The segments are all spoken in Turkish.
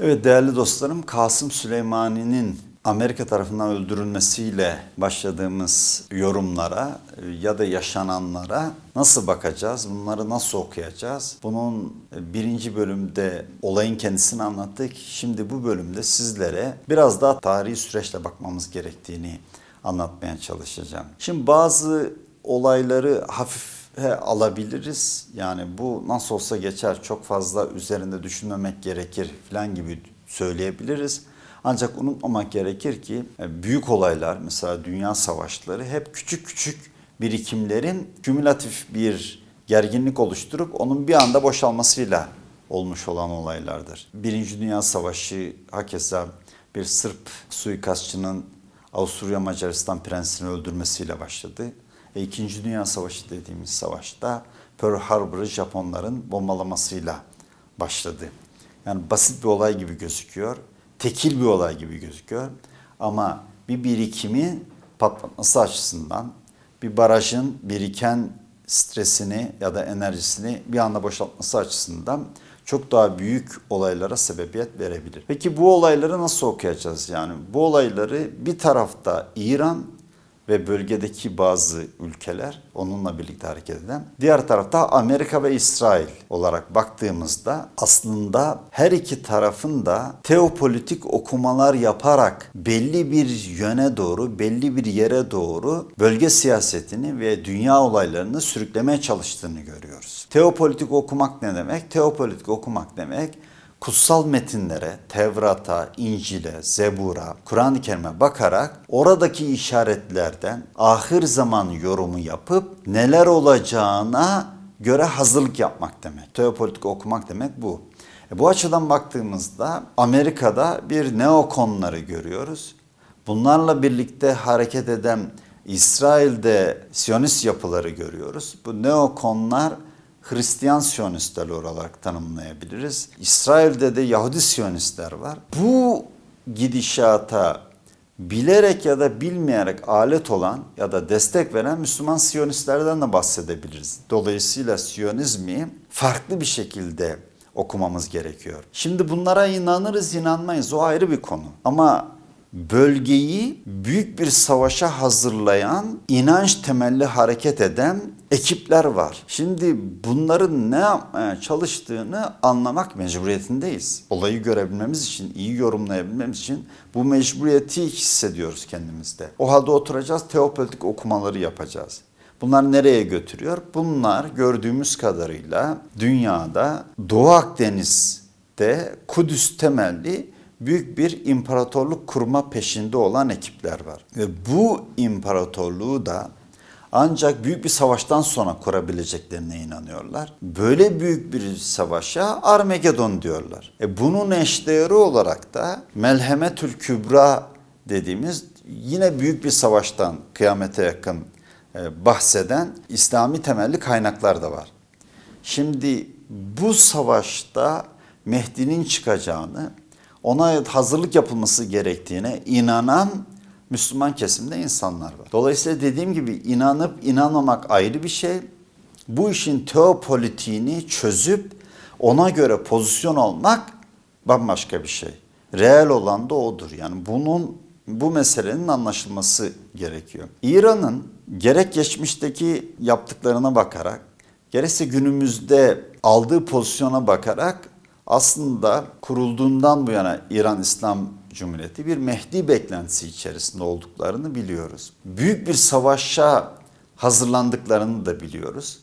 Evet değerli dostlarım Kasım Süleymani'nin Amerika tarafından öldürülmesiyle başladığımız yorumlara ya da yaşananlara nasıl bakacağız? Bunları nasıl okuyacağız? Bunun birinci bölümde olayın kendisini anlattık. Şimdi bu bölümde sizlere biraz daha tarihi süreçle bakmamız gerektiğini anlatmaya çalışacağım. Şimdi bazı olayları hafife alabiliriz. Yani bu nasıl olsa geçer çok fazla üzerinde düşünmemek gerekir falan gibi söyleyebiliriz. Ancak unutmamak gerekir ki e, büyük olaylar mesela dünya savaşları hep küçük küçük birikimlerin kümülatif bir gerginlik oluşturup onun bir anda boşalmasıyla olmuş olan olaylardır. Birinci Dünya Savaşı hakeza bir Sırp suikastçının Avusturya Macaristan prensini öldürmesiyle başladı. E, İkinci Dünya Savaşı dediğimiz savaşta Pearl Harbor'ı Japonların bombalamasıyla başladı. Yani basit bir olay gibi gözüküyor. Tekil bir olay gibi gözüküyor. Ama bir birikimi patlatması açısından bir barajın biriken stresini ya da enerjisini bir anda boşaltması açısından çok daha büyük olaylara sebebiyet verebilir. Peki bu olayları nasıl okuyacağız? Yani bu olayları bir tarafta İran ve bölgedeki bazı ülkeler onunla birlikte hareket eden. Diğer tarafta Amerika ve İsrail olarak baktığımızda aslında her iki tarafın da teopolitik okumalar yaparak belli bir yöne doğru, belli bir yere doğru bölge siyasetini ve dünya olaylarını sürüklemeye çalıştığını görüyoruz. Teopolitik okumak ne demek? Teopolitik okumak demek kutsal metinlere, Tevrat'a, İncil'e, Zebur'a, Kur'an-ı Kerim'e bakarak oradaki işaretlerden ahir zaman yorumu yapıp neler olacağına göre hazırlık yapmak demek. Teopolitik okumak demek bu. E bu açıdan baktığımızda Amerika'da bir neokonları görüyoruz. Bunlarla birlikte hareket eden İsrail'de Siyonist yapıları görüyoruz. Bu neokonlar Hristiyan Siyonistler olarak tanımlayabiliriz. İsrail'de de Yahudi Siyonistler var. Bu gidişata bilerek ya da bilmeyerek alet olan ya da destek veren Müslüman Siyonistlerden de bahsedebiliriz. Dolayısıyla Siyonizmi farklı bir şekilde okumamız gerekiyor. Şimdi bunlara inanırız inanmayız o ayrı bir konu. Ama bölgeyi büyük bir savaşa hazırlayan, inanç temelli hareket eden ekipler var. Şimdi bunların ne yapmaya çalıştığını anlamak mecburiyetindeyiz. Olayı görebilmemiz için, iyi yorumlayabilmemiz için bu mecburiyeti hissediyoruz kendimizde. O halde oturacağız, teopolitik okumaları yapacağız. Bunlar nereye götürüyor? Bunlar gördüğümüz kadarıyla dünyada Doğu Akdeniz'de Kudüs temelli büyük bir imparatorluk kurma peşinde olan ekipler var. Ve bu imparatorluğu da ancak büyük bir savaştan sonra kurabileceklerine inanıyorlar. Böyle büyük bir savaşa Armagedon diyorlar. E bunun eşdeğeri olarak da Melhemetül Kübra dediğimiz yine büyük bir savaştan kıyamete yakın e, bahseden İslami temelli kaynaklar da var. Şimdi bu savaşta Mehdi'nin çıkacağını, ona hazırlık yapılması gerektiğine inanan Müslüman kesimde insanlar var. Dolayısıyla dediğim gibi inanıp inanmamak ayrı bir şey. Bu işin teopolitiğini çözüp ona göre pozisyon almak bambaşka bir şey. Reel olan da odur. Yani bunun bu meselenin anlaşılması gerekiyor. İran'ın gerek geçmişteki yaptıklarına bakarak gerekse günümüzde aldığı pozisyona bakarak aslında kurulduğundan bu yana İran İslam Cumhuriyeti bir Mehdi beklentisi içerisinde olduklarını biliyoruz. Büyük bir savaşa hazırlandıklarını da biliyoruz.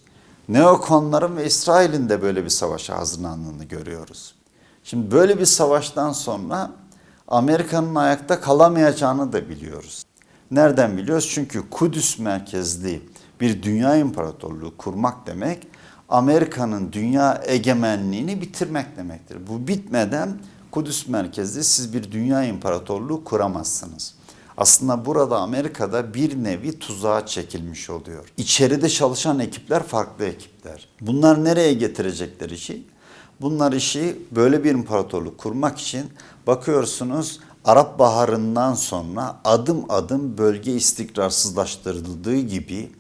Neokonların ve İsrail'in de böyle bir savaşa hazırlandığını görüyoruz. Şimdi böyle bir savaştan sonra Amerika'nın ayakta kalamayacağını da biliyoruz. Nereden biliyoruz? Çünkü Kudüs merkezli bir dünya imparatorluğu kurmak demek Amerika'nın dünya egemenliğini bitirmek demektir. Bu bitmeden Kudüs merkezli siz bir dünya imparatorluğu kuramazsınız. Aslında burada Amerika'da bir nevi tuzağa çekilmiş oluyor. İçeride çalışan ekipler farklı ekipler. Bunlar nereye getirecekler işi? Bunlar işi böyle bir imparatorluk kurmak için bakıyorsunuz Arap Baharı'ndan sonra adım adım bölge istikrarsızlaştırıldığı gibi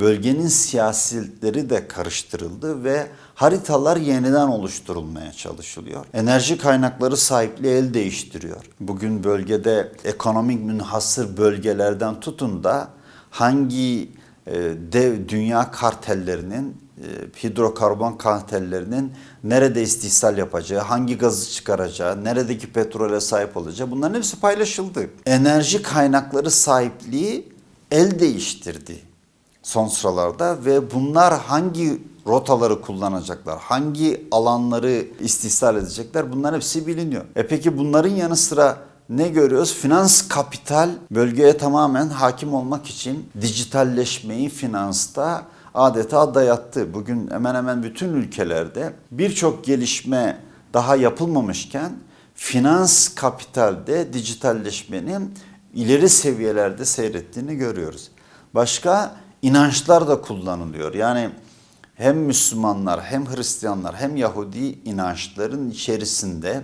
bölgenin siyasetleri de karıştırıldı ve haritalar yeniden oluşturulmaya çalışılıyor. Enerji kaynakları sahipliği el değiştiriyor. Bugün bölgede ekonomik münhasır bölgelerden tutun da hangi e, dev dünya kartellerinin e, hidrokarbon kartellerinin nerede istihsal yapacağı, hangi gazı çıkaracağı, neredeki petrole sahip olacağı bunların hepsi paylaşıldı. Enerji kaynakları sahipliği el değiştirdi son sıralarda ve bunlar hangi rotaları kullanacaklar, hangi alanları istihsal edecekler bunların hepsi biliniyor. E peki bunların yanı sıra ne görüyoruz? Finans kapital bölgeye tamamen hakim olmak için dijitalleşmeyi finansta adeta dayattı. Bugün hemen hemen bütün ülkelerde birçok gelişme daha yapılmamışken finans kapitalde dijitalleşmenin ileri seviyelerde seyrettiğini görüyoruz. Başka inançlar da kullanılıyor. Yani hem Müslümanlar hem Hristiyanlar hem Yahudi inançların içerisinde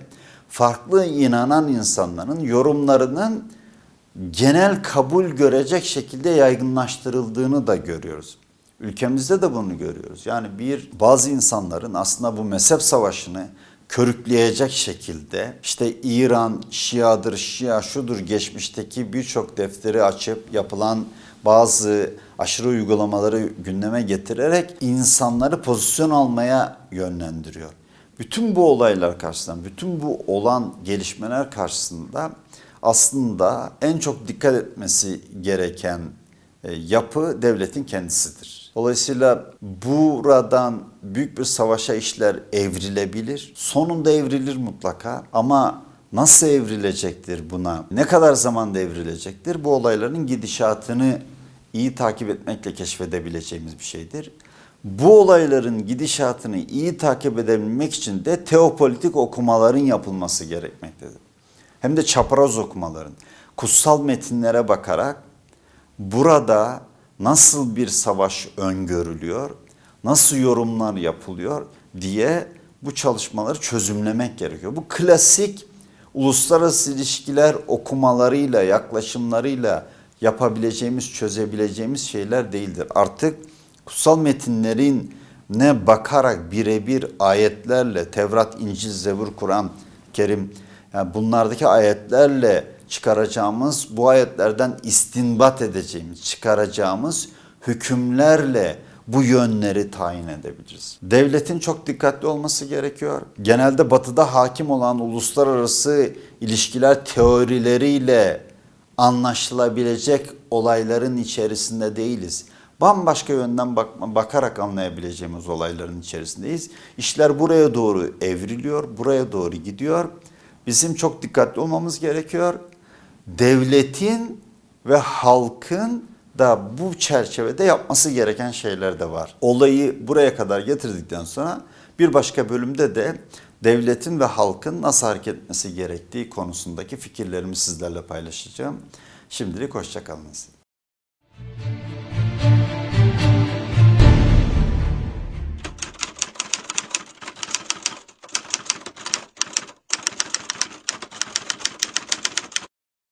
farklı inanan insanların yorumlarının genel kabul görecek şekilde yaygınlaştırıldığını da görüyoruz. Ülkemizde de bunu görüyoruz. Yani bir bazı insanların aslında bu mezhep savaşını körükleyecek şekilde işte İran Şiadır, Şia şudur geçmişteki birçok defteri açıp yapılan bazı aşırı uygulamaları gündeme getirerek insanları pozisyon almaya yönlendiriyor. Bütün bu olaylar karşısında, bütün bu olan gelişmeler karşısında aslında en çok dikkat etmesi gereken e, yapı devletin kendisidir. Dolayısıyla buradan büyük bir savaşa işler evrilebilir. Sonunda evrilir mutlaka ama nasıl evrilecektir buna? Ne kadar zamanda evrilecektir? Bu olayların gidişatını iyi takip etmekle keşfedebileceğimiz bir şeydir. Bu olayların gidişatını iyi takip edebilmek için de teopolitik okumaların yapılması gerekmektedir. Hem de çapraz okumaların, kutsal metinlere bakarak burada nasıl bir savaş öngörülüyor, nasıl yorumlar yapılıyor diye bu çalışmaları çözümlemek gerekiyor. Bu klasik uluslararası ilişkiler okumalarıyla, yaklaşımlarıyla yapabileceğimiz, çözebileceğimiz şeyler değildir. Artık kutsal metinlerin ne bakarak birebir ayetlerle Tevrat, İncil, Zebur, Kur'an, Kerim yani bunlardaki ayetlerle çıkaracağımız bu ayetlerden istinbat edeceğimiz, çıkaracağımız hükümlerle bu yönleri tayin edebiliriz. Devletin çok dikkatli olması gerekiyor. Genelde batıda hakim olan uluslararası ilişkiler teorileriyle anlaşılabilecek olayların içerisinde değiliz. Bambaşka yönden bakma, bakarak anlayabileceğimiz olayların içerisindeyiz. İşler buraya doğru evriliyor, buraya doğru gidiyor. Bizim çok dikkatli olmamız gerekiyor. Devletin ve halkın da bu çerçevede yapması gereken şeyler de var. Olayı buraya kadar getirdikten sonra bir başka bölümde de devletin ve halkın nasıl hareket etmesi gerektiği konusundaki fikirlerimi sizlerle paylaşacağım. Şimdilik hoşçakalınız.